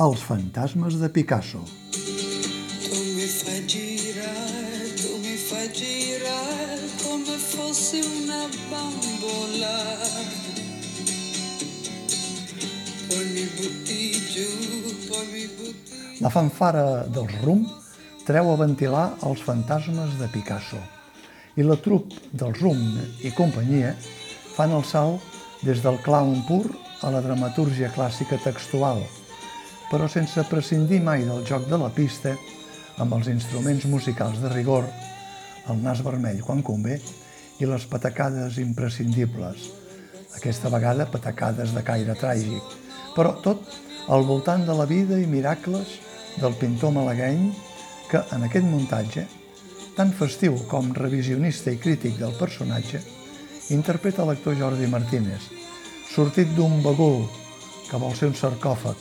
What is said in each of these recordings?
Els fantasmes de Picasso. Tu mi fai girare, tu mi fai girare come fossi una bambola. Poi mi butti giù, poi mi butti La fanfara del rum treu a ventilar els fantasmes de Picasso. I la trup del rum i companyia fan el salt des del clown pur a la dramatúrgia clàssica textual, però sense prescindir mai del joc de la pista amb els instruments musicals de rigor, el nas vermell quan convé i les patacades imprescindibles, aquesta vegada patacades de caire tràgic, però tot al voltant de la vida i miracles del pintor malagueny que en aquest muntatge, tan festiu com revisionista i crític del personatge, interpreta l'actor Jordi Martínez, sortit d'un bagul que vol ser un sarcòfag,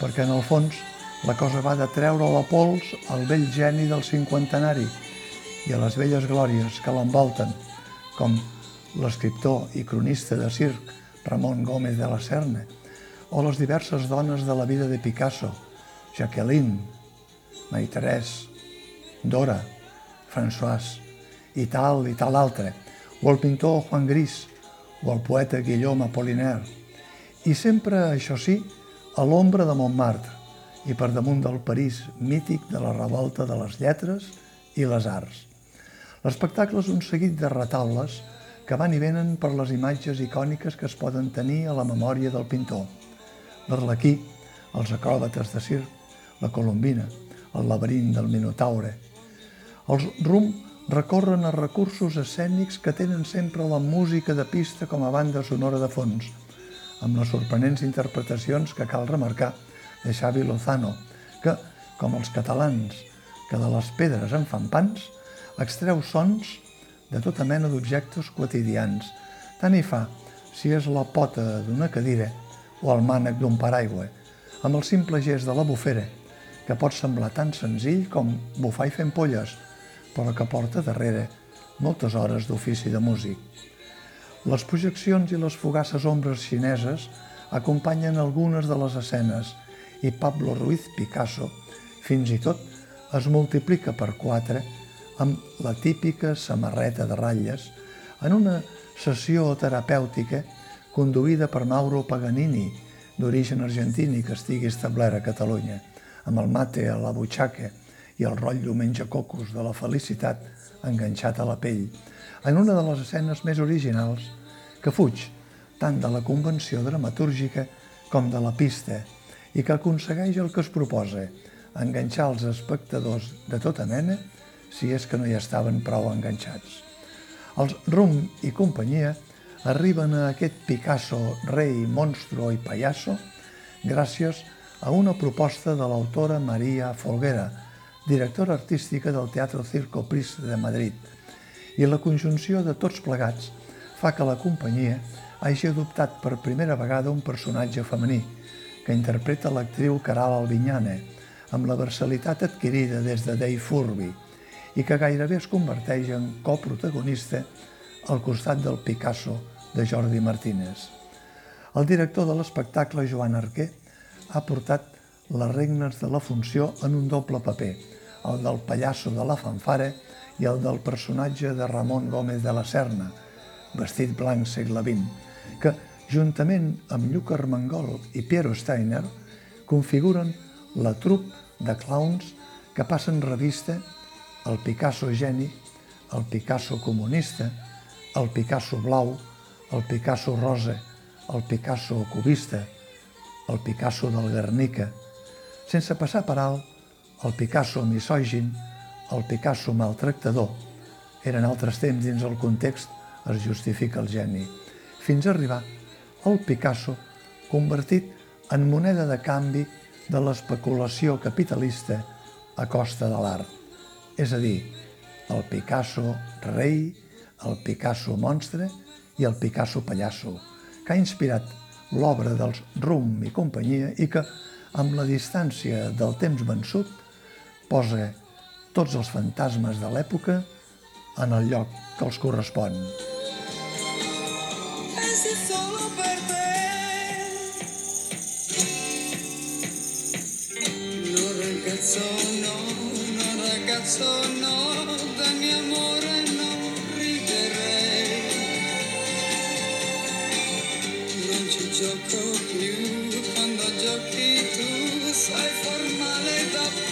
perquè en el fons la cosa va de treure la pols al vell geni del cinquantenari i a les velles glòries que l'envolten, com l'escriptor i cronista de circ Ramon Gómez de la Serna, o les diverses dones de la vida de Picasso, Jacqueline, Marie-Thérèse, Dora, Françoise, i tal i tal altre, o el pintor Juan Gris, o el poeta Guillaume Apollinaire. I sempre, això sí, a l'ombra de Montmartre i per damunt del París mític de la revolta de les lletres i les arts. L'espectacle és un seguit de retaules que van i venen per les imatges icòniques que es poden tenir a la memòria del pintor. L'Arlequí, els acròbates de circ, la colombina, el laberint del Minotaure. Els rum recorren a recursos escènics que tenen sempre la música de pista com a banda sonora de fons, amb les sorprenents interpretacions que cal remarcar de Xavi Lozano, que, com els catalans que de les pedres en fan pans, extreu sons de tota mena d'objectes quotidians. Tant hi fa si és la pota d'una cadira o el mànec d'un paraigua, amb el simple gest de la bufera, que pot semblar tan senzill com bufar i fer polles, però que porta darrere moltes hores d'ofici de músic. Les projeccions i les fugaces ombres xineses acompanyen algunes de les escenes i Pablo Ruiz Picasso fins i tot es multiplica per quatre amb la típica samarreta de ratlles en una sessió terapèutica conduïda per Mauro Paganini, d'origen argentini que estigui establert a Catalunya, amb el mate a la butxaca i el rotllo menja-cocos de la felicitat enganxat a la pell, en una de les escenes més originals que fuig tant de la convenció dramatúrgica com de la pista i que aconsegueix el que es proposa, enganxar els espectadors de tota mena si és que no hi estaven prou enganxats. Els Rum i companyia arriben a aquest Picasso, rei, monstro i payaso gràcies a una proposta de l'autora Maria Folguera, directora artística del Teatro Circo Pris de Madrid, i la conjunció de tots plegats fa que la companyia hagi adoptat per primera vegada un personatge femení, que interpreta l'actriu Caral Albinyane, amb la versalitat adquirida des de Dave Furby, i que gairebé es converteix en coprotagonista al costat del Picasso de Jordi Martínez. El director de l'espectacle, Joan Arquer, ha portat les regnes de la funció en un doble paper, el del pallasso de la fanfara i el del personatge de Ramon Gómez de la Serna, vestit blanc segle XX, que, juntament amb Lluc Armengol i Piero Steiner, configuren la trup de clowns que passen revista el Picasso geni, el Picasso comunista, el Picasso blau, el Picasso rosa, el Picasso cubista, el Picasso del Guernica, sense passar per alt el Picasso misògin, el Picasso maltractador. Eren altres temps dins el context es justifica el geni, fins a arribar al Picasso convertit en moneda de canvi de l'especulació capitalista a costa de l'art. És a dir, el Picasso rei, el Picasso monstre i el Picasso pallasso, que ha inspirat l'obra dels Rum i companyia i que, amb la distància del temps vençut, posa tots els fantasmes de l'època en el lloc que els correspon. No ragazzo no, no ragazzo no, gioco più, quando giochi tu sai far male da